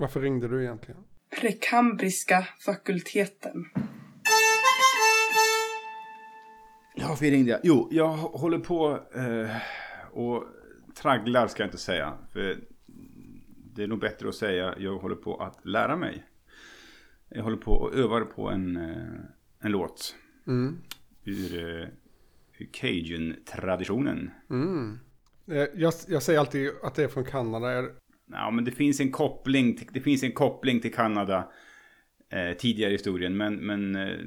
Varför ringde du egentligen? Prekambriska fakulteten. Ja, varför ringde jag? Jo, jag håller på eh, och tragglar ska jag inte säga. För det är nog bättre att säga jag håller på att lära mig. Jag håller på och övar på en, eh, en låt. Mm. Ur, eh, ur Cajun-traditionen. Mm. Eh, Jag, jag säger alltid att det är från Kanada. Är- Ja, men det finns en koppling, till, det finns en koppling till Kanada eh, tidigare i historien. Men, men eh,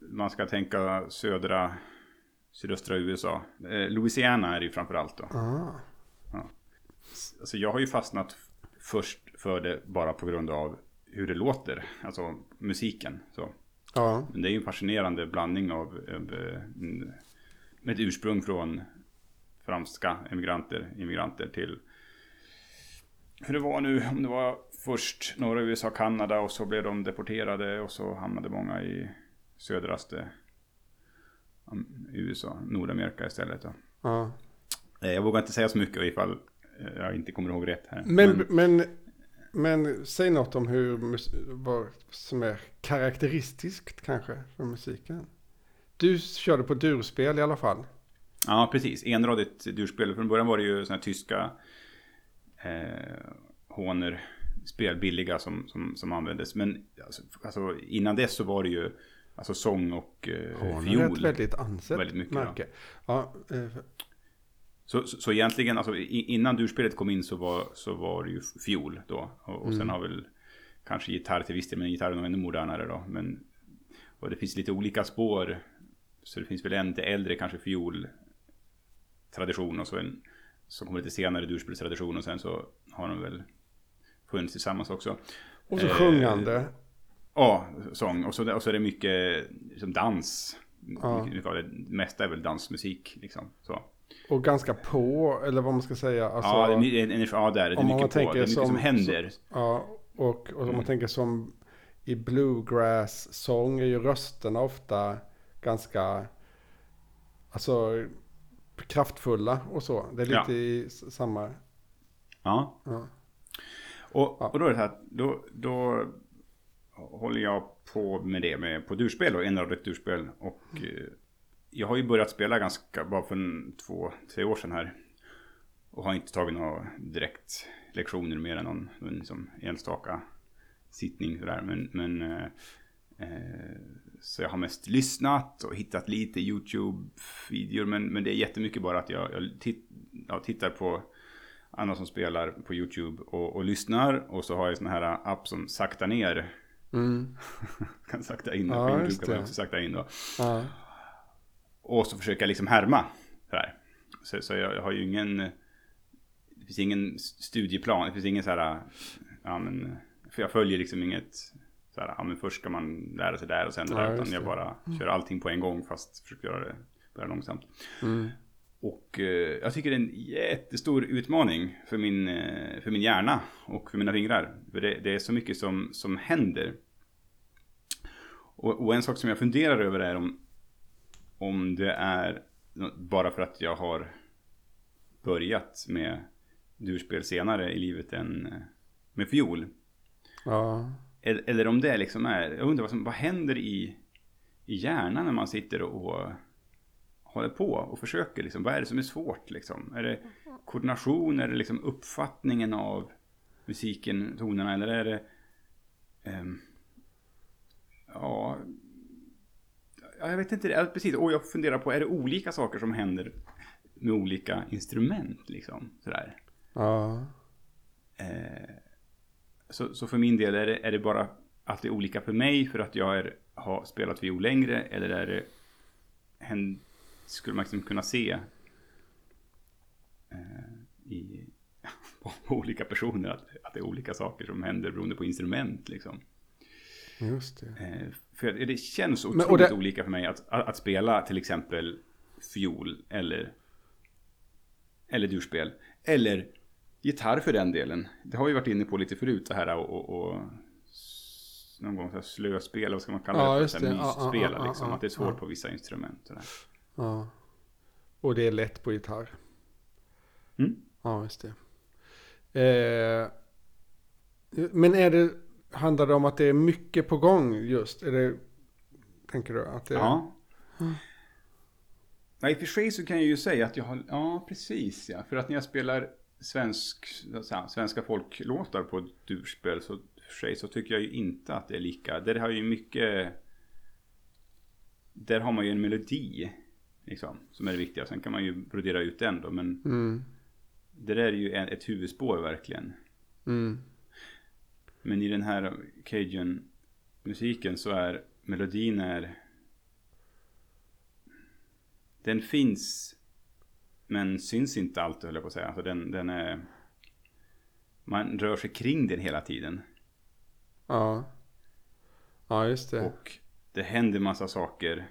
man ska tänka södra, sydöstra USA. Eh, Louisiana är det ju framförallt då. Ah. Alltså jag har ju fastnat först för det bara på grund av hur det låter. Alltså musiken. Så. Ja. Men det är ju en fascinerande blandning av, av eh, med ett ursprung från franska emigranter, immigranter till hur det var nu, om det var först norra USA, Kanada och så blev de deporterade och så hamnade många i södraste um, USA, Nordamerika istället. Då. ja. Eh, Jag vågar inte säga så mycket ifall eh, jag inte kommer ihåg rätt här. Men, men, men, säg något om hur, vad som är karaktäristiskt kanske för musiken. Du körde på durspel i alla fall. Ja, precis. Enradigt durspel. Från början var det ju såna här tyska eh, håner, spelbilliga som, som, som användes. Men alltså, alltså, innan dess så var det ju alltså sång och eh, Horn är fiol. ett väldigt ansett Väldigt mycket, ja. märke. Ja, eh, Så, så, så egentligen, alltså, innan durspelet kom in så var, så var det ju fiol då. Och, och Mm. sen har väl kanske gitarr till viss del, men gitarren var ännu modernare då. Men, och det finns lite olika spår. Så det finns väl en lite äldre kanske fiol-tradition och så en som kommer lite senare durspelstradition och sen så har de väl funnits tillsammans också. och så Eh, sjungande. Ja, sång. Och så, och så är det mycket liksom dans. Ja. Mycket av det mesta är väl dansmusik liksom. Så. Och ganska på, eller vad man ska säga. Alltså, ja, det är, en- en- ja, där är det man mycket på. Det är mycket som, som- händer. Ja, och, och om man Mm. tänker som i bluegrass-sång är ju rösterna ofta ganska, alltså kraftfulla och så. Det är lite Ja. i samma, Ja. ja. Och, och då är det så här, då, då håller jag på med det med, på durspel och enradigt durspel. Och eh, jag har ju börjat spela ganska, bara för en, två, tre år sedan här. Och har inte tagit några direkt lektioner mer än någon, någon liksom enstaka sittning sådär. Men, men eh, så jag har mest lyssnat och hittat lite YouTube-videor. Men, men det är jättemycket bara att jag, jag titt, ja, tittar på andra som spelar på YouTube och, och lyssnar. Och så har jag sån här app som saktar ner. Mm. kan sakta in. Ja, på YouTube kan man också sakta in då. ja. Och så försöker jag liksom härma. Så, här. så, så jag, jag har ju ingen... Det finns ingen studieplan. Det finns ingen så här... Ja, men, för jag följer liksom inget... Så här, ja, men först ska man lära sig där och sen det där. Utan jag bara kör allting på en gång fast försöker göra det bara långsamt. Mm. Och eh, jag tycker det är en jättestor utmaning för min, eh, för min hjärna och för mina fingrar. För det, det är så mycket som, som händer. Och, och en sak som jag funderar över är om, om det är bara för att jag har börjat med durspel senare i livet än eh, med fiol. ja. Eller, om det liksom är, jag undrar vad, som, vad händer i, i hjärnan när man sitter och håller på och försöker liksom, vad är det som är svårt liksom? Är det koordination, är det liksom uppfattningen av musiken, tonerna eller är det ehm, ja, ja, jag vet inte, ja, precis, och jag funderar på, är det olika saker som händer med olika instrument liksom, sådär? ja. Eh, så, så för min del är det, är det bara att det är olika för mig för att jag är, har spelat fiol längre eller är det hän- skulle man liksom kunna se eh, i, på, olika personer att, att det är olika saker som händer beroende på instrument liksom. Just det. Eh, för det känns Men, otroligt och det- olika för mig att, att, att spela till exempel fiol eller eller durspel. Eller gitarr för den delen. Det har vi varit inne på lite förut det här och, och, och någon gång så här slöspel, vad ska man kalla Ja, det? för? Mysspela ja, liksom. ja, Att det är svårt på vissa instrument. Ja. Och det är lätt på gitarr. Mm. Ja, just det. Eh, Men är det, handlar det om att det är mycket på gång just? Är det, tänker du? Att det, Ja. Nej, i och för sig så kan jag ju säga att jag har, ja precis ja. För att när jag spelar svensk, här, svenska folklåtar på ett durspel så för sig så tycker jag ju inte att det är lika. Där har ju mycket, där har man ju en melodi. Liksom, som är det viktiga. Sen kan man ju brodera ut den då. Men Mm, det där är ju en- ett huvudspår verkligen. mm, Men i den här cajun musiken så är melodin är Den finns Men syns inte alltid höll jag på att säga. Alltså den, den är Man rör sig kring den hela tiden. ja. Ja, just det. Och det händer massa saker.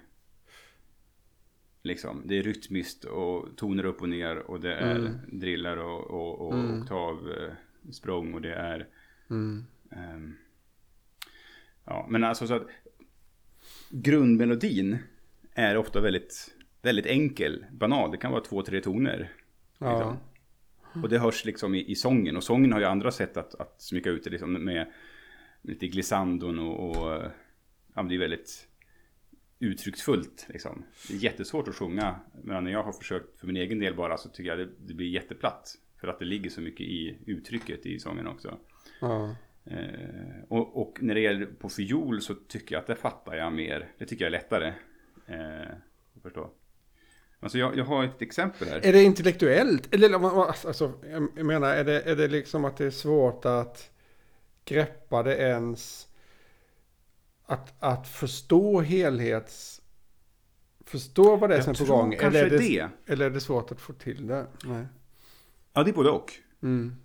Liksom, det är rytmiskt och toner upp och ner och det är Mm. drillar och, och, och Mm. oktavsprång och det är Mm, Ehm, ja, men alltså så att grundmelodin är ofta väldigt, väldigt enkel, banal. Det kan vara två, tre toner. ja. Liksom. Och det hörs liksom i, i sången. Och sången har ju andra sätt att, att smycka ut det liksom med lite glissandon och, och ja, det är väldigt uttrycksfullt. Liksom. Det är jättesvårt att sjunga. Men när jag har försökt för min egen del bara så tycker jag det, det blir jätteplatt. För att det ligger så mycket i uttrycket i sången också. ja. Eh, och, och när det gäller på fiol så tycker jag att det fattar jag mer. Det tycker jag är lättare. Eh, att förstå. Alltså jag, jag har ett exempel här. Är det intellektuellt? Eller alltså, jag jag menar, är det, är det liksom att det är svårt att greppa det ens? Att, att förstå helhets... Förstå vad det är Jag som är på gång? Eller är, det, det. eller är det svårt att få till det? Nej. Ja, det är både och. Mm.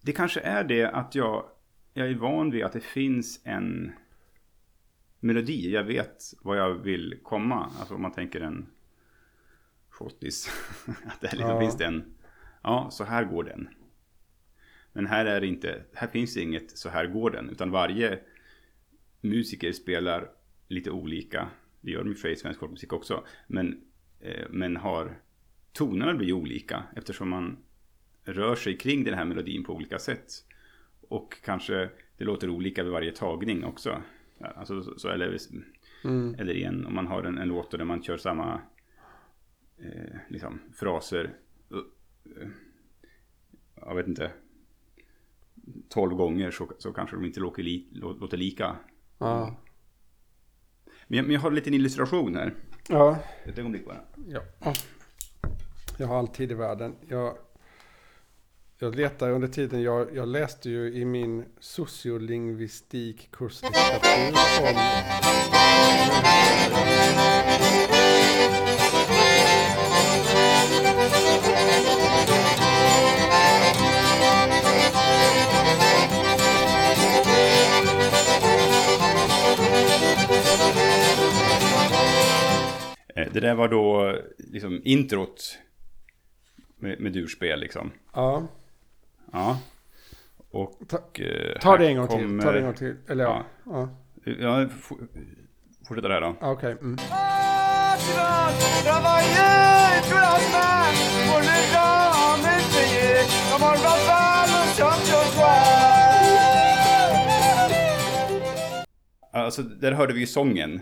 Det kanske är det att jag, jag är van vid att det finns en melodi. Jag vet vad jag vill komma. Alltså om man tänker en schottis. att det liksom Ja. finns det en, ja så här går den. Men här är inte, här finns det inget så här går den. Utan varje musiker spelar lite olika. Det gör de i och för sig i svensk folkmusik också. Men, eh, men har, tonerna blir olika eftersom man rör sig kring den här melodin på olika sätt. Och kanske det låter olika vid varje tagning också. Alltså, så, så, eller, Mm. eller igen, om man har en, en låt där man kör samma eh, liksom, fraser. eh, jag vet inte. Tolv gånger så, så kanske de inte låter, li, lå- låter lika. Ja. Men jag, men jag har en liten illustration här. Ja. Ett ögonblick bara. ja. Jag har all tid i världen. Jag, jag letar under tiden. Jag, jag läste ju i min sociolingvistik kurslitteratur om Det där var då liksom introt med, med durspel liksom. Ja, Ja. Och... ta, eh, ta det en gång till. kommer- Ta det en gång till. Eller ja. ja. Ja, f- fortsätta där då. ja Okej. Mm. Alltså, där hörde vi ju sången.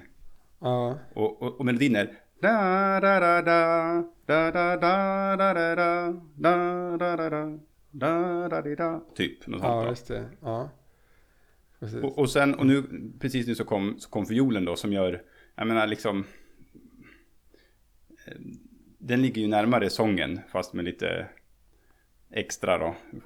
Ja. Och, och, och melodin är... Da, da, da, da, da, da, da, da, da, da, da, da, da, da, da, da, di, da. Typ, något ja, just det. Ja. Precis. Och, och sen, och nu, precis nu så kom, så kom fiolen då som gör, jag menar liksom... eh, Den ligger ju närmare sången, fast med lite extra då. Vi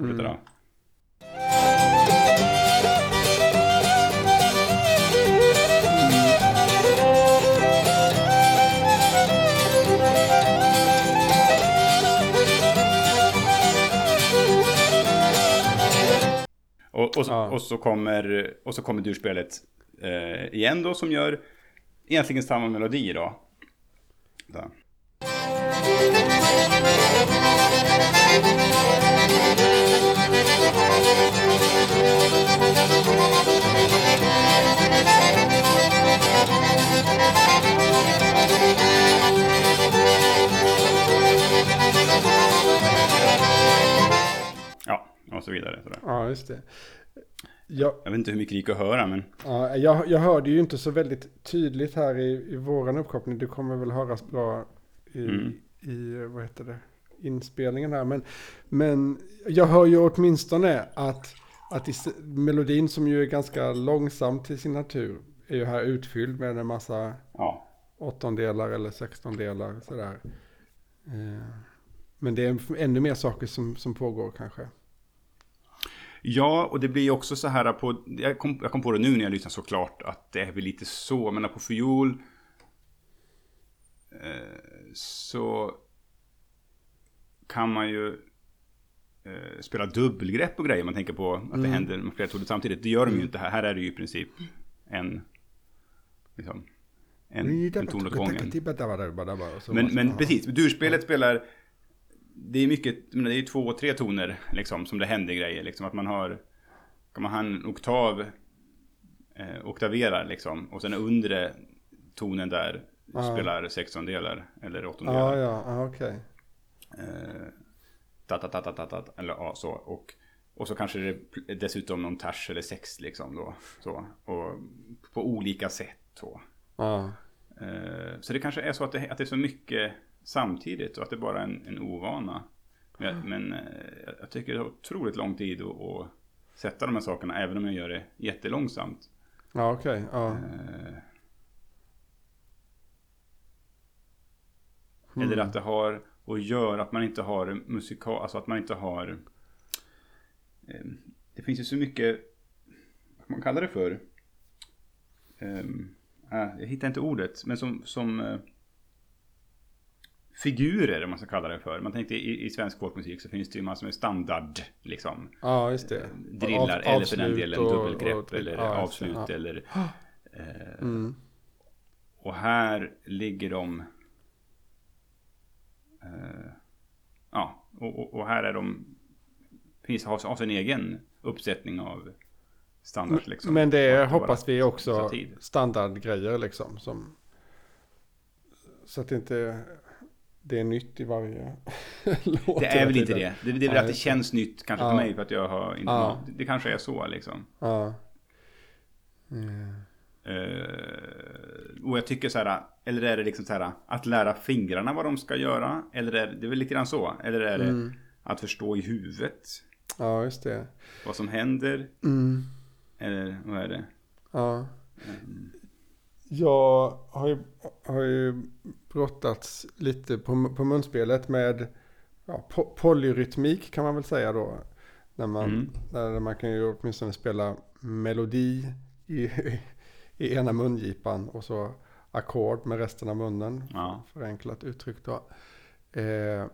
Och, och, så, Ja. och, så kommer, och så kommer durspelet eh, igen då som gör egentligen samma melodi då. Så. Ja, och så vidare. Sådär. Ja, just det. Jag, Jag vet inte hur mycket det gick att höra, men ja, jag, jag hörde ju inte så väldigt tydligt här i, i våran uppkoppling. Det kommer väl höras bra i, Mm. i vad heter det, inspelningen här. Men, men jag hör ju åtminstone att, att i, melodin som ju är ganska långsam till sin natur är ju här utfylld med en massa ja. åttondelar eller sextondelar sådär. Eh, men det är ännu mer saker som, som pågår kanske. Ja, och det blir också så här på... Jag kom, jag kom på det nu när jag lyssnade såklart att det är väl lite så. Men på fiol eh, så kan man ju eh, spela dubbelgrepp och grejer. Man tänker på att det händer med flera toner samtidigt. Det gör de ju inte här. Här är det ju i princip en... Liksom, en, en ton åt gången. Men, men precis, durspelet spelar... Det är mycket, men det är två, tre toner liksom som det händer grejer. Liksom att man har... Kan man ha en oktav eh, oktaverar liksom. Och sen undre tonen där Ja. spelar sextondelar eller åttondelar. ja, ja okej. Eh, ta, ta, ta, ta, ta, ta, eller ja, så. Och, och så kanske det är dessutom någon ters eller sex liksom då. Så. Och på olika sätt så. Ja. Eh, Så det kanske är så att det, att det är så mycket samtidigt och att det bara är en, en ovana. Men, men eh, jag- jag tycker det tar otroligt lång tid att, att sätta de här sakerna även om jag gör det jättelångsamt. Ja, okej. Ja. Eh. Eller att det har att göra att man inte har musikal, alltså att man inte har eh, Det finns ju så mycket Vad man kalla det för? Ehm, äh, jag hittar inte ordet, men som, som eh, Figurer om man ska kalla det för. Man tänkte i, i svensk folkmusik så finns det ju massor med standard liksom. ja, just det. Drillar Av- eller för den delen och- dubbelgrepp och- eller ja, avslut ja. eller eh, Mm. och här ligger de eh, Ja, och, och, och här är de Finns, har, har sin egen uppsättning av standards liksom. Men det Och är, hoppas vi också standardgrejer liksom. Som, så att det inte det är nytt i varje låt. Det är väl inte det. Det, det är väl att det känns nytt kanske Ja. för mig för att jag har inte Ja. det, kanske är så liksom. Ja. Mm. Eh, och jag tycker så här, eller är det liksom så här att lära fingrarna vad de ska göra? Eller är det, det är väl lite grann så? Eller är det Mm. att förstå i huvudet ja, just det. vad som händer? Mm. Eller vad är det? Ja. Jag har ju, har ju brottats lite på, på munspelet med ja, po- polyrytmik kan man väl säga då. När man, Mm. där man kan ju åtminstone spela melodi i, i ena mungipan och så ackord med resten av munnen. Ja. Förenklat uttryckt då. Eh,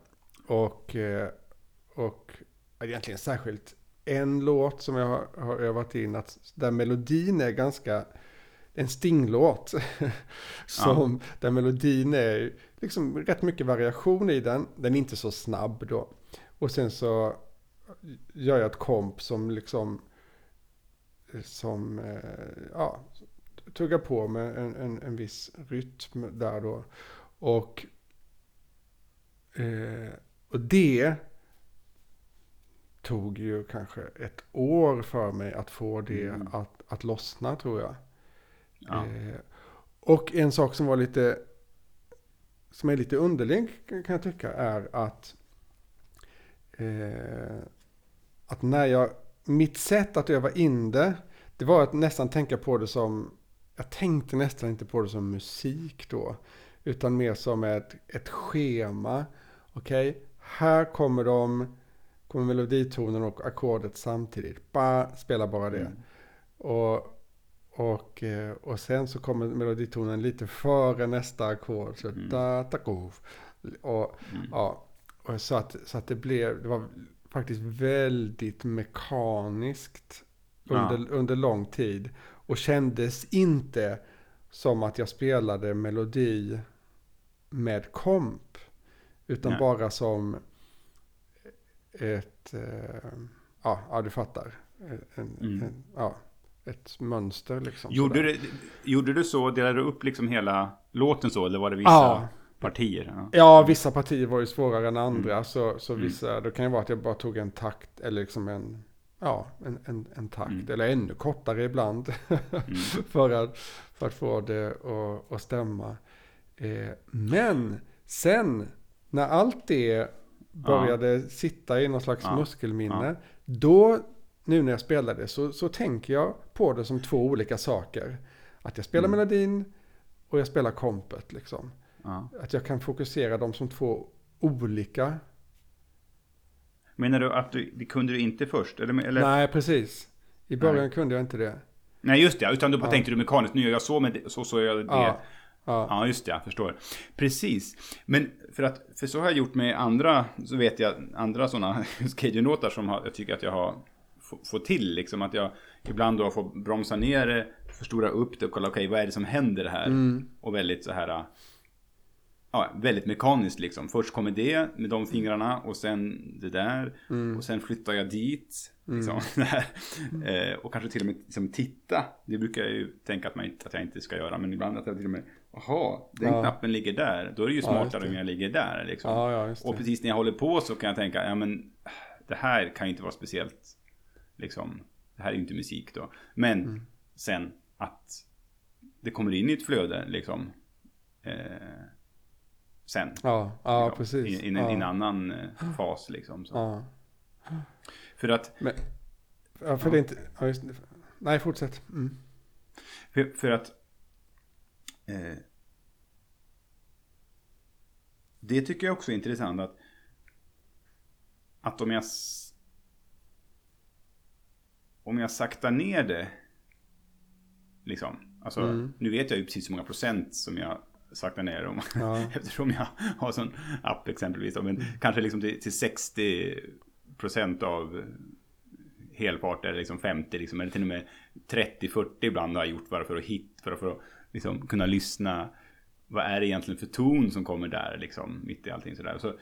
och, eh, och egentligen särskilt en låt som jag har, har övat in, att där melodin är ganska, en stinglåt. som, Där melodin är liksom rätt mycket variation i den. Den är inte så snabb då. Och sen så gör jag ett komp som liksom, som, eh, ja, tuggar på med en, en, en viss rytm där då. Och, eh, och det tog ju kanske ett år för mig att få det Mm. att, att lossna tror jag. Ja. Eh, och en sak som var lite som är lite underlig kan jag tycka är att eh, att när jag mitt sätt att öva in det det var att nästan tänka på det som jag tänkte nästan inte på det som musik då utan mer som ett, ett schema. Okej, här kommer de kommer meloditonen och ackordet samtidigt. Bara, spela bara det. Mm. Och, och, eh, och sen så kommer meloditonen lite före nästa ackord. Så Mm. da, go. Och, Mm. ja, och så, att, så att det blev, det var faktiskt väldigt mekaniskt under, Ja. under lång tid. Och kändes inte som att jag spelade melodi med komp. Utan Nej. bara som ett, eh, ja, ja du fattar. En, Mm. en, ja, ett mönster liksom. Gjorde, sådär. du, gjorde du så? Delade du upp liksom hela låten så? Eller var det vissa Ja. partier? Ja. Ja, vissa partier var ju svårare än andra. Mm. Så, så Mm. vissa, det kan ju vara att jag bara tog en takt eller liksom en, ja, en, en, en takt. Mm. Eller ännu kortare ibland. Mm. för, att, för att få det att, att stämma. Eh, men sen när allt det började sitta i någon slags Ja. muskelminne. Då, nu när jag spelade, så, så tänker jag på det som två olika saker. Att jag spelar Mm. melodin och jag spelar kompet. Liksom. Ja. Att jag kan fokusera dem som två olika. Menar du att du, det kunde du inte först? Eller, eller? Nej. Nej, precis. I början Nej. kunde jag inte det. just det. Utan du bara Ja. tänkte du mekaniskt. Nu gör jag så med det, så, så gör jag det. Ja, ja, Ja, just det, jag förstår. Precis. Men för att, för så har jag gjort med andra, så vet jag, andra sådana Cajun-låtar som har, jag tycker att jag har få- fått till, liksom att jag ibland då får bromsa ner det, förstora upp det och kolla, okej, vad är det som händer här? Mm. Och väldigt så här, ja, väldigt mekaniskt liksom. Först kommer det med de fingrarna och sen det där. Mm. Och sen flyttar jag dit. Liksom, det här. Eh, och kanske till och med liksom, titta. Det brukar jag ju tänka att, man inte, att jag inte ska göra. Men ibland att jag till och med, jaha, den Ja. knappen ligger där. Då är det ju Ja, smartare det. om jag ligger där. Liksom. ja, ja, och precis när jag håller på så kan jag tänka, ja men det här kan ju inte vara speciellt, liksom, det här är ju inte musik då. Men Mm. sen att det kommer in i ett flöde, liksom. Eh, sen. Ja, ja, liksom, precis. I, i, ja. en annan eh, fas liksom. Så. Ja. För att, Men, ja, för Ja. det är inte... Ja, just, nej, fortsätt. Mm. för, för att eh, det tycker jag också är intressant att att om jag om jag saktar ner det liksom alltså Mm. nu vet jag ju precis hur många procent som jag saktar ner om Ja. eftersom jag har sån app exempelvis men kanske liksom till, till 60 procent av helfart eller liksom 50 liksom, eller till och med 30-40 ibland har jag gjort bara för att hit, för att, för att liksom kunna lyssna. Vad är det egentligen för ton som kommer där liksom mitt i allting sådär. Så,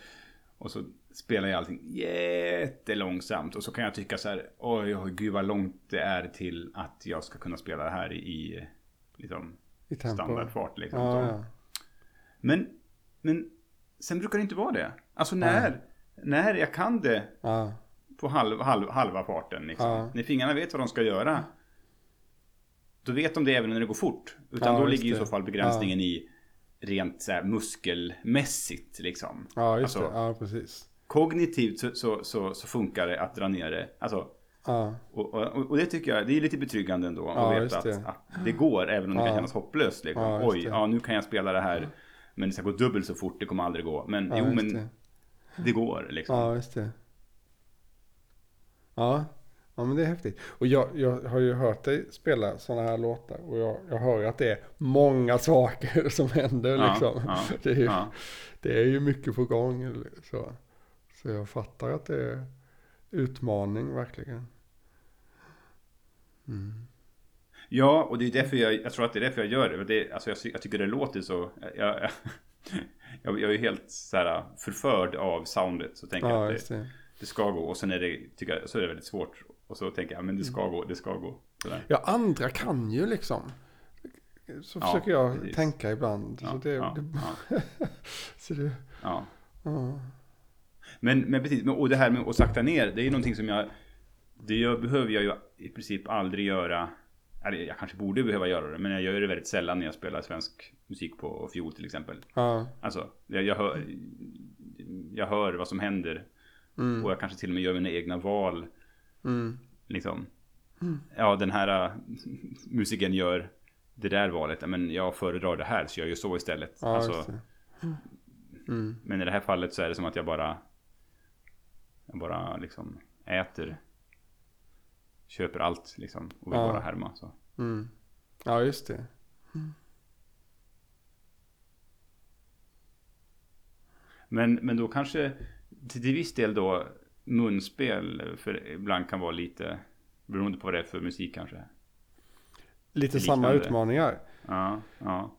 och så spelar jag allting jättelångsamt och så kan jag tycka så här, oj, oj gud vad långt det är till att jag ska kunna spela det här i liksom I standardfart liksom. Så. ja. Men, men sen brukar det inte vara det. Alltså när, när jag kan det ja. på halv, halv, halva farten. Liksom. När fingrarna vet vad de ska göra. Då vet de det även när det går fort. Utan då ligger i så fall begränsningen i rent så här, muskelmässigt. Liksom. ja, just Alltså- det. Ja, precis. Kognitivt så, så, så, så funkar det att dra ner det. Alltså, Ja, och, och, och det tycker jag det är lite betryggande ändå. Ja, att just veta det. att, att det går även om det kan Ja. kännas hopplöst. Liksom. Ja, Oj, det. ja, nu kan jag spela det här. Men det ska gå dubbelt så fort, det kommer aldrig gå. Men ja jo, men det. det går liksom. Ja, just det. Ja, ja men det är häftigt. Och jag, jag har ju hört dig spela sådana här låtar. Och jag, jag hör ju att det är många saker som händer Ja, liksom. ja, det, är ju, ja. det är ju mycket på gång. Så, så jag fattar att det är utmaning verkligen. Mm. Ja, och det är därför jag, jag tror att det är därför jag gör det. det alltså jag, jag tycker det låter så, jag, jag, jag, är helt så här förförd av soundet. Så tänker jag Ja, att det. det ska gå. Och sen är det, tycker jag, så är det väldigt svårt. Och så tänker jag, men det ska gå, det ska gå. Sådär. Ja, andra kan ju liksom. Så Ja, försöker jag precis. tänka ibland. Ja, så det, ja, det, ja, så det, ja. Men, men precis, och det här med att sakta ner, det är ju någonting som jag, det gör, behöver jag ju i princip aldrig göra. Eller jag kanske borde behöva göra det, men jag gör det väldigt sällan när jag spelar svensk musik på fiol till exempel. ja. Alltså, jag, jag, hör, jag hör vad som händer. Mm. Och jag kanske till och med gör mina egna val. Mm. Liksom. Ja, den här äh, musikern gör det där valet. Men jag föredrar det här, så jag gör så istället. Ja, alltså, det. Mm. men i det här fallet så är det som att jag bara... Jag bara liksom äter. Köper allt liksom. Och vill Ja. bara härma. Så. Mm. Ja, just det. Men, men då kanske till viss del då munspel för ibland kan vara lite beroende på vad det är för musik kanske. Lite Liknande. samma utmaningar. Ja, ja.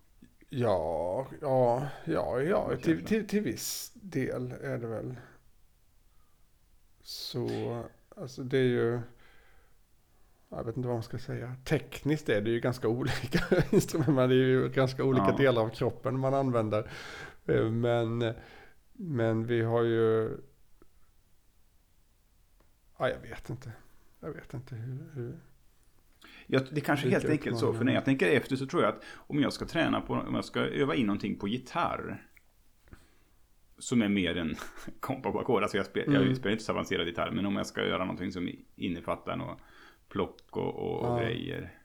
Ja, ja, ja, ja. Till, till, till viss del är det väl. Så, alltså det är ju. Jag vet inte vad man ska säga. Tekniskt är det ju ganska olika instrument. men Det är ju ganska olika Ja. delar av kroppen man använder. Eh, Men, men vi har ju. Ja, jag vet inte. jag vet inte hur... hur. Jag, det kanske är helt enkelt så, för när jag tänker efter så tror jag att om jag ska träna på, om jag ska öva in någonting på gitarr. Som är mer än kompa på ackord, alltså jag, spel, Mm. jag spelar inte så avancerad gitarr, men om jag ska göra någonting som innefattar något plock och, och, och Ja. grejer.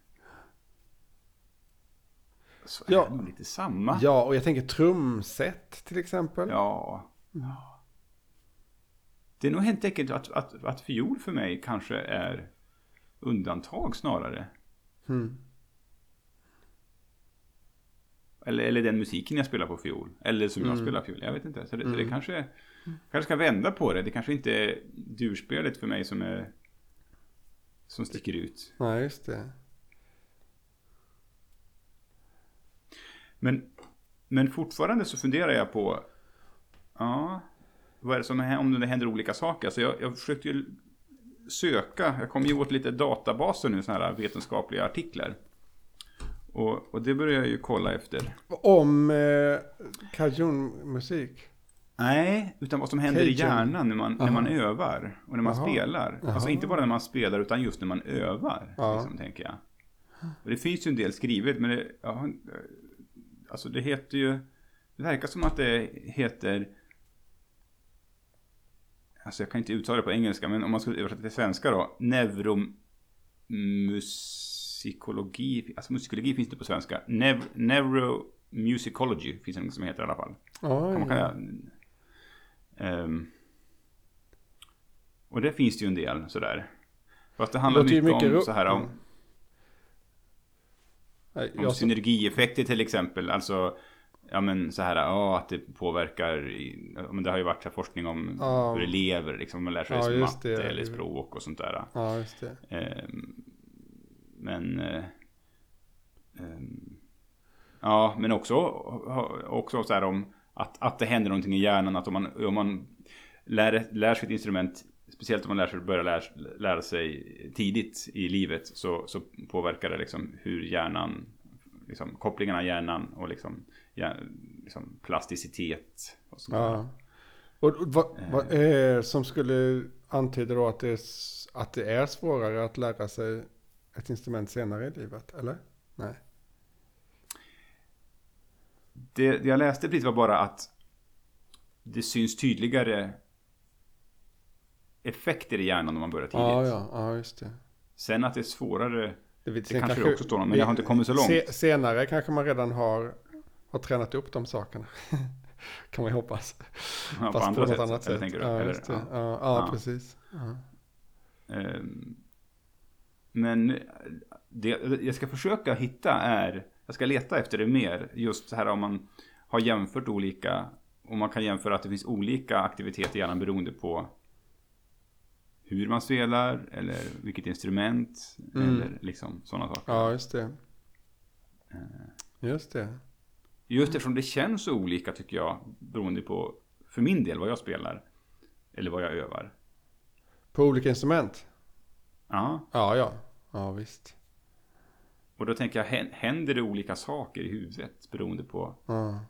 Så Ja. är det nog lite samma. Ja, och jag tänker trumset till exempel. Ja. ja. Det är nog helt enkelt att, att, att fiol för mig kanske är undantag snarare. Mm. Eller, eller den musiken jag spelar på fiol. Eller som jag Mm. spelar fiol. Jag vet inte. Så det, så det Mm. kanske, kanske ska vända på det. Det kanske inte är durspelet för mig som är som sticker ut. Nej, just det. Men, men fortfarande så funderar jag på ja, vad är det som händer, om det händer olika saker. Alltså jag, jag försökte ju söka, jag kom ju åt lite databaser nu, sådana här vetenskapliga artiklar. Och, och det börjar jag ju kolla efter. Om eh, Cajun-musik. Nej, utan vad som händer i Cajun. hjärnan när man, när Aha. man övar och när man Jaha. spelar. Alltså Jaha. inte bara när man spelar utan just när man övar. Liksom, tänker jag. Och det finns ju en del skrivet men det, ja, alltså det heter ju, det verkar som att det heter, alltså jag kan inte uttala det på engelska men om man skulle översätta till svenska då, neuromusikologi, alltså musikologi finns det på svenska, Nev, neuromusicology finns det något som heter i alla fall. Kan man kalla, Ehm, och det finns det ju en del sådär. Fast det handlar ju mycket, mycket om så här om, Mm. Om synergieffekter till exempel. Alltså, ja men så här, ja att det påverkar, ja, men det har ju varit så forskning om Ja. hur elever, liksom, man lär sig Ja, just matte det. eller språk och sånt där. ja, just det. Ehm, men, eh, ehm, ja, men också, också så här om att, att det händer någonting i hjärnan, att om man, om man lär, lär sig ett instrument, speciellt om man lär sig, börjar lära, lära sig tidigt i livet, så, så påverkar det liksom hur hjärnan, liksom, kopplingarna i hjärnan och liksom, hjär, liksom plasticitet. Och sånt. Ja. Och och vad, vad är som skulle antyda då att det, är, att det är svårare att lära sig ett instrument senare i livet, eller? Nej. Det, det jag läste precis var bara att det syns tydligare effekter i hjärnan om man börjar tidigt. Ja, ja, ja, just det. Sen att det är svårare, det sen kanske det också står om, men jag har inte kommit så långt. Se, senare kanske man redan har, har tränat upp de sakerna. kan man ju hoppas. ja, på Fast andra något sätt. annat eller sätt. Du? Ja, Eller, ja. Ja, ja, precis. Ehm, Men det jag ska försöka hitta är, jag ska leta efter det mer, just så här om man har jämfört olika, om man kan jämföra att det finns olika aktiviteter i hjärnan beroende på hur man spelar eller vilket instrument Mm. eller liksom sådana saker. ja, just det. Eh. Just det. Just eftersom det känns så olika tycker jag, beroende på, för min del, vad jag spelar. Eller vad jag övar. På olika instrument? Ja, Ja, ja. Ja, visst. och då tänker jag, hän- händer det olika saker i huvudet beroende på Ja.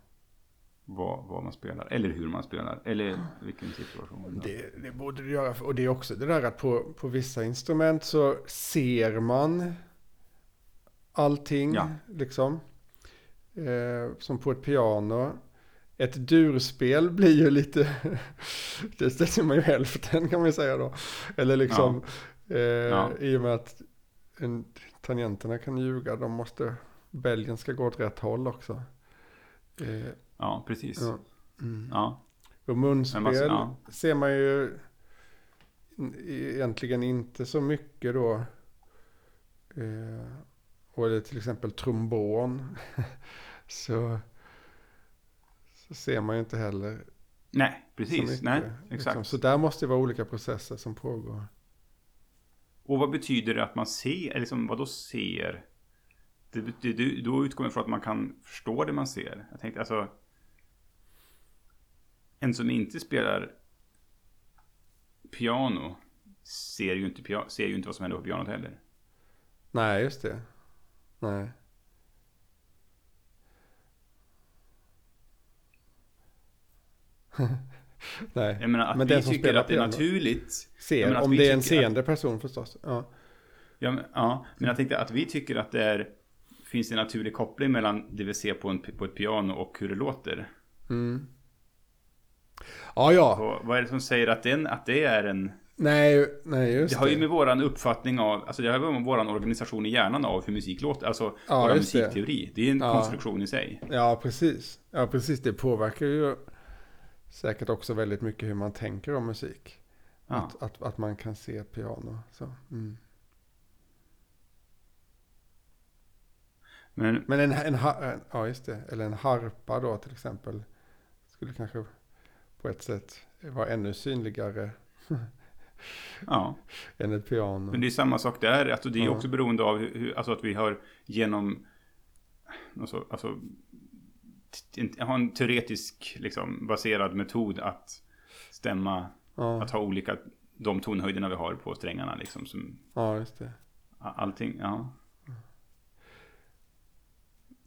vad, vad man spelar, eller hur man spelar, eller vilken situation. Det, det borde du göra. Och det är också det där att på, på vissa instrument så ser man allting. Ja. Liksom. Eh, som på ett piano. Ett durspel blir ju lite, det ser man ju hälften kan man ju säga då. Eller liksom, eh, Ja. i och med att en, tangenterna kan ljuga, de måste, bälgen ska gå åt rätt håll också. Eh, Ja, precis. ja. Mm. Ja, Och munspel ja. ser man ju egentligen inte så mycket då. Eh, och eller till exempel trombon. så, så ser man ju inte heller nej, precis. Nej, liksom. exakt. Så där måste det vara olika processer som pågår. Och vad betyder det att man ser, eller liksom, vad då ser? Det, det, det, då utgår man från att man kan förstå det man ser. Jag tänkte alltså, en som inte spelar piano ser ju inte, ser ju inte vad som händer på pianot heller. Nej, just det. Nej. Nej. Jag menar att Men vi den som tycker spelar att det är naturligt. Ser, om det är en tycker att- seende person förstås. Ja. Ja, men, ja, men jag tänkte att vi tycker att det är, finns en naturlig koppling mellan det vi ser på, en, på ett piano och hur det låter. Mm. Ja, ja. Och vad är det som säger att, den, att det är en... Nej, nej just Det har ju med våran uppfattning av, alltså det har ju med våran organisation i hjärnan av hur musik låter, alltså Ja, våran just det. musikteori. Det är en Ja. konstruktion i sig. Ja, precis. Ja, precis. Det påverkar ju säkert också väldigt mycket hur man tänker om musik. Ja. Att, att, att man kan se piano. Så. Mm. Men Men en, en, en, ja, just det. Eller en harpa då till exempel. Skulle kanske på ett sätt vara ännu synligare ja, än ett piano. men det är samma sak där. Alltså det är Ja. också beroende av hur- alltså att vi har genom, alltså, alltså har en teoretisk liksom, baserad metod att stämma ja, Att ha olika, de tonhöjderna vi har på strängarna liksom. Som, ja, just det. allting, ja.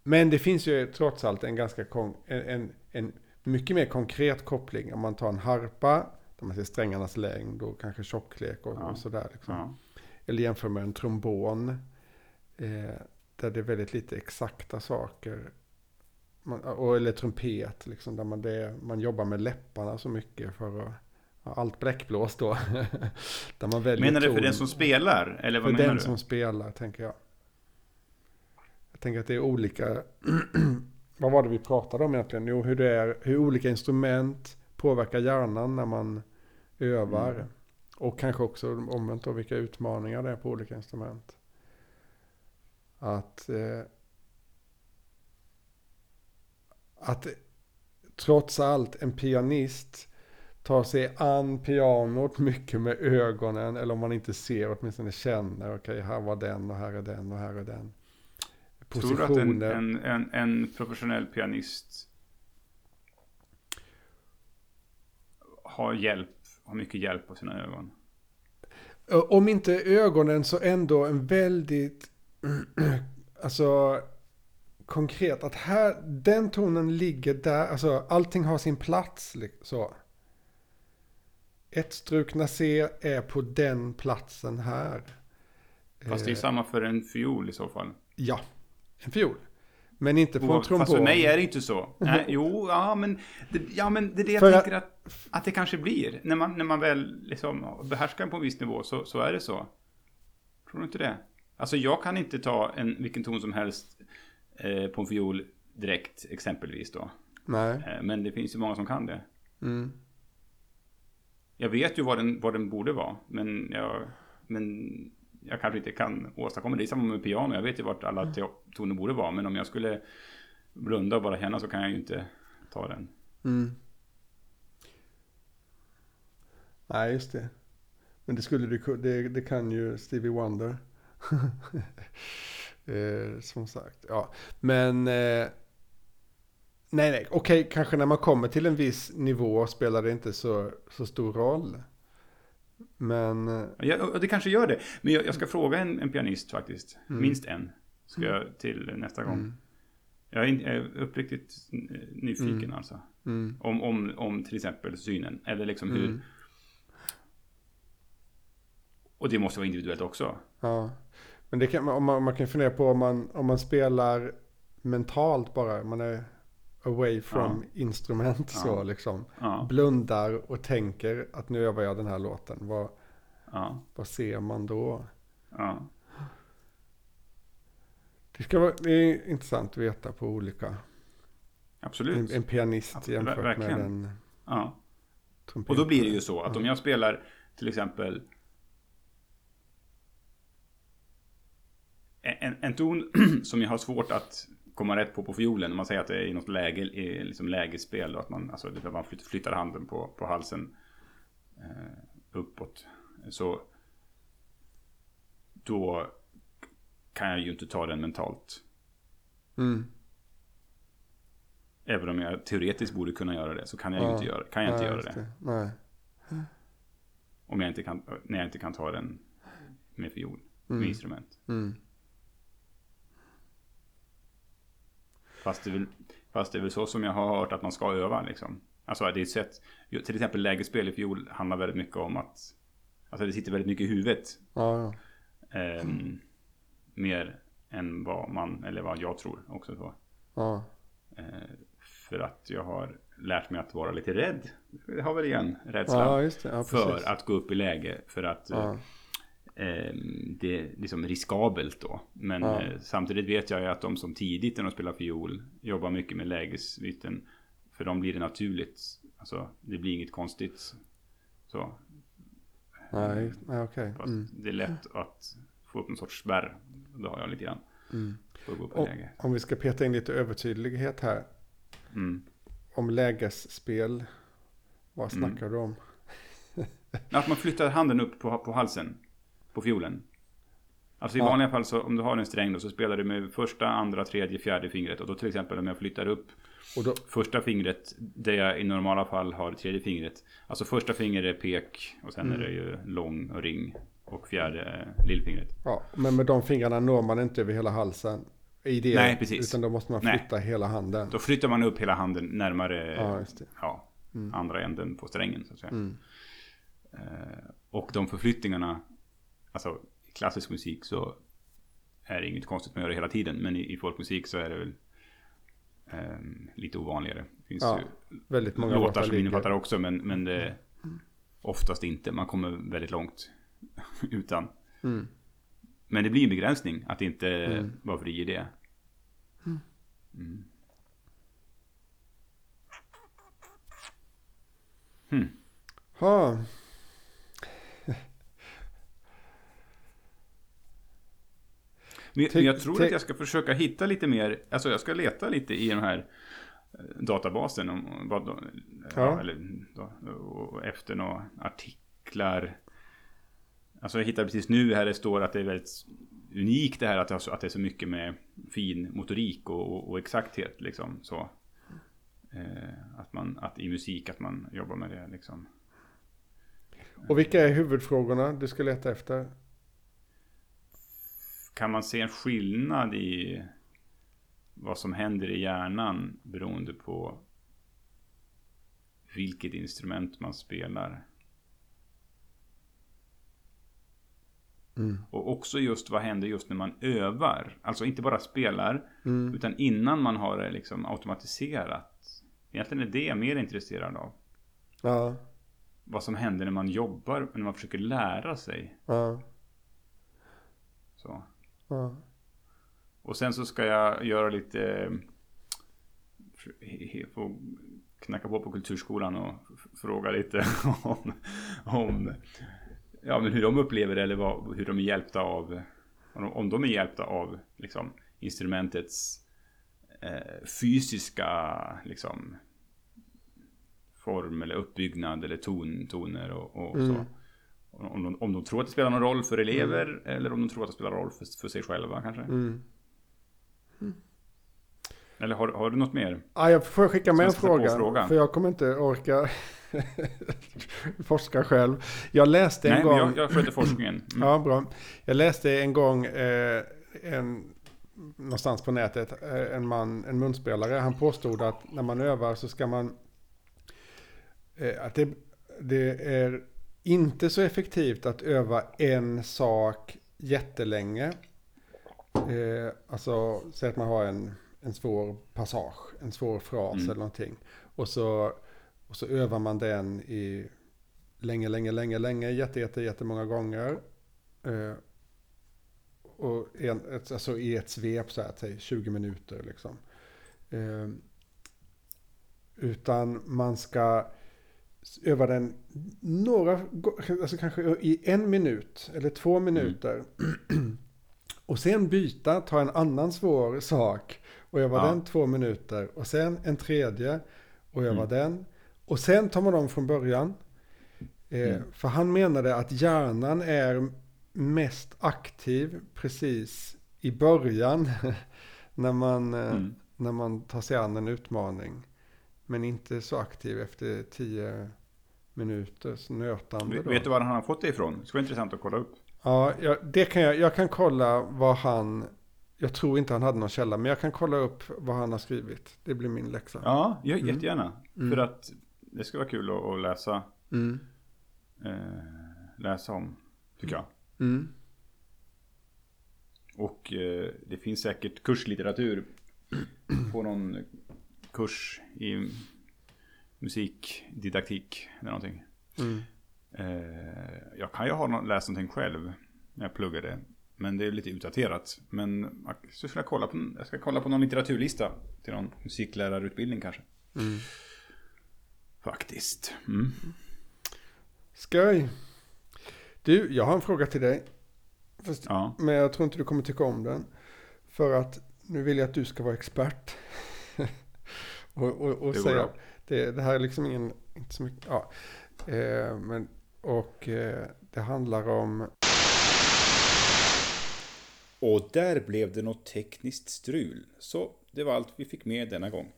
Men det finns ju trots allt en ganska kon- en, en, en mycket mer konkret koppling. Om man tar en harpa, där man ser strängarnas längd och kanske tjocklek och, Ja. och sådär. Liksom. ja. Eller jämför med en trombon. Eh, där det är väldigt lite exakta saker. Man, och, eller trumpet, liksom, där man, det, man jobbar med läpparna så mycket för att... Allt bläckblås då. där man väljer Menar du för ton. den som spelar? Eller vad För menar den du? som spelar, tänker jag. Jag tänker att det är olika... Vad var det vi pratade om egentligen? Jo, hur, det är, hur olika instrument påverkar hjärnan när man övar. Mm. Och kanske också omvänt då vilka utmaningar det är på olika instrument. Att... Eh, att trots allt en pianist tar sig an pianot mycket med ögonen. Eller om man inte ser, åtminstone känner. Okej, här var den och här är den och här är den. Tror du att en, en, en, en professionell pianist har hjälp, har mycket hjälp på sina ögon? Om inte ögonen så ändå en väldigt, alltså konkret. Att här, den tonen ligger där, alltså allting har sin plats. Så. Ett strukna C är på den platsen här. Fast det är Eh, samma för en fiol i så fall. Ja, en fiol. Men inte på en Oavsett- trombon. Fast för mig är det inte så. Nej, jo, ja men, det, ja, men det är det jag För tänker att, att det kanske blir. När man, när man väl liksom behärskar på en viss nivå så, så är det så. Tror du inte det? Alltså jag kan inte ta en, vilken ton som helst på en fiol direkt exempelvis då. Nej. Eh, men det finns ju många som kan det. Mm. Jag vet ju vad den, vad den borde vara. Men jag, men jag kanske inte kan åstadkomma det. Det är samma med piano. Jag vet ju vart alla toner borde vara. Men om jag skulle blunda och bara känna så kan jag ju inte ta den. Mm. Nej, just det. Men det skulle du det, det kan ju Stevie Wonder. eh, som sagt, ja. Men eh, nej, nej, okej, kanske när man kommer till en viss nivå spelar det inte så, så stor roll. Men eh, Ja, det kanske gör det. Men jag, jag ska fråga en, en pianist faktiskt. Mm. Minst en. Ska jag till nästa gång. mm, Jag är, in- jag är uppriktigt nyfiken Mm. alltså. mm, Om, om, om till exempel synen. Eller liksom hur. mm, Och det måste vara individuellt också. ja. Men det kan, om man, man kan fundera på om man, om man spelar mentalt bara, man är away from instrument så Ja. liksom. Ja, blundar och tänker att nu övar jag den här låten. Vad, ja, vad ser man då? ja. Det, ska vara, det är intressant att veta på olika. En, Absolut. en pianist Absolut, jämfört med verkligen. en Ja. trumpet. Och då blir det ju så att om jag spelar till exempel en, en ton som jag har svårt att komma rätt på på fiolen. Om man säger att det är i något läge, i liksom lägesspel. Och att man, alltså, man flyttar, handen på, på halsen eh, uppåt. Så då kan jag ju inte ta den mentalt. Mm. Även om jag teoretiskt borde kunna göra det så kan jag ju Ja. inte göra, kan jag inte Nej, göra just det. Nej. Om jag inte kan, när jag inte kan ta den med fiol, med Mm. instrument. Mm. Fast det, är väl, fast det är väl så som jag har hört att man ska öva liksom. Alltså det är ett sätt. Till exempel lägesspel i fiol handlar väldigt mycket om att. Alltså det sitter väldigt mycket i huvudet. Ja, ja. Eh, mer än vad man, eller vad jag tror också så. ja. Eh, för att jag har lärt mig att vara lite rädd. Det har väl igen rädslan. ja för att gå upp i läge. För att Ja. Eh, det är liksom riskabelt då. Men Ja. eh, samtidigt vet jag ju att de som tidigt när de spelar fiol jobbar mycket med lägesbyten. För dem blir det naturligt. Alltså det blir inget konstigt. Så. Nej, nej okej. Fast Mm. det är lätt att få upp en sorts spärr. Det har jag lite grann. Mm. Och, om vi ska peta in lite övertydlighet här. Mm. Om lägesspel. Vad Mm. snackar du om? Att man flyttar handen upp på, på halsen. På fiolen. Alltså i Ja. vanliga fall så om du har en sträng då så spelar du med första, andra, tredje, fjärde fingret. Och då till exempel om jag flyttar upp då, första fingret. Där jag i normala fall har tredje fingret. Alltså första fingret är pek. Och sen Mm. är det ju lång och ring. Och fjärde är lillfingret. ja, men med de fingrarna når man inte över hela halsen. I det, Nej, precis. Utan då måste man Nej. flytta hela handen. Då flyttar man upp hela handen närmare Ja, ja, Mm. andra änden på strängen. Så att säga. Mm. Eh, och de förflyttningarna, alltså i klassisk musik så är det inget konstigt med att göra det hela tiden. Men i, i folkmusik så är det väl ehm, lite ovanligare. Det finns Ja, ju Väldigt många låtar som innefattar också, men, men det är oftast inte. Man kommer väldigt långt utan. Mm. Men det blir en begränsning att inte Mm. vara fri i det. Mm. Hmm. Ha. Men, men jag tror att jag ska försöka hitta lite mer, alltså jag ska leta lite i den här eh, databasen om vad, ja. Ja. eller då, och efter några artiklar. Alltså jag hittade precis nu här det står att det är väldigt unikt det här att att det är så mycket med fin motorik och, och, och exakthet liksom så. Eh, att man, att i musik att man jobbar med det liksom. Och vilka är huvudfrågorna du ska leta efter? Kan man se en skillnad i vad som händer i hjärnan beroende på vilket instrument man spelar? Mm. Och också just vad händer just när man övar? Alltså inte bara spelar, Mm. utan innan man har det liksom automatiserat. Egentligen är det jag mer intresserad av. Ja, Vad som händer när man jobbar, när man försöker lära sig. ja, Så. Ja. Och sen så ska jag göra lite... eh, Få knacka på på kulturskolan och fråga lite om, om ja, men hur de upplever det eller vad, hur de är hjälpta av... Om de, om de är hjälpta av liksom, instrumentets eh, fysiska liksom, form eller uppbyggnad eller ton, toner och, och Mm. så. Om de, om de tror att det spelar någon roll för elever eller om de tror att det spelar roll för, för sig själva kanske. Mm. Eller har, har du något mer? Ja, jag får skicka med en fråga. För jag kommer inte orka forska själv. Jag läste en Nej, gång. jag, jag sköter forskningen. Mm. Ja, bra. Jag läste en gång eh, en, någonstans på nätet, eh, en man, en munspelare, han påstod att när man övar så ska man, eh, att det, det är inte så effektivt att öva en sak jättelänge. Eh, alltså, säg att man har en, en svår passage, en svår fras Mm. eller någonting. Och så, och så övar man den i länge, länge, länge, länge, jätte, jätte, jättemånga gånger. Eh, och en, alltså i ett svep så här, säg 20 minuter liksom. Eh, utan man ska öva den några, alltså kanske i en minut eller två minuter. och sen byta, ta en annan svår sak och öva Ja. den två minuter. Och sen en tredje och öva Mm. den. Och sen tar man om från början. Eh, Mm. För han menade att hjärnan är mest aktiv precis i början. när, man, eh, Mm. när man tar sig an en utmaning. Men inte så aktiv efter tio minuters nötande. Då. vet du var han har fått det ifrån? Det skulle vara intressant att kolla upp. Ja, jag, det kan jag, jag kan kolla vad han... Jag tror inte han hade någon källa, men jag kan kolla upp vad han har skrivit. Det blir min läxa. Ja, jag, Mm. jättegärna. Mm. För att det skulle vara kul att, att läsa, Mm. eh, läsa om, tycker jag. Mm. Och eh, det finns säkert kurslitteratur på någon kurs i musikdidaktik eller någonting. Mm. Eh, jag kan ju ha läst någonting själv när jag pluggade. Men det är lite utdaterat. Men jag ska kolla på, jag ska kolla på någon litteraturlista till någon musiklärarutbildning kanske. Mm. Faktiskt. Mm. Skoj. Du, jag har en fråga till dig. Fast, Ja. Men jag tror inte du kommer tycka om den. För att nu vill jag att du ska vara expert. Och och, och Det säga, det, det här är liksom ingen, inte så mycket, ja. Eh, men, och eh, det handlar om, Och där blev det något tekniskt strul. Så det var allt vi fick med denna gång.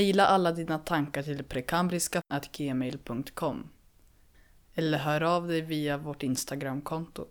Maila alla dina tankar till prekambriska.gmail.com Eller hör av dig via vårt Instagramkonto.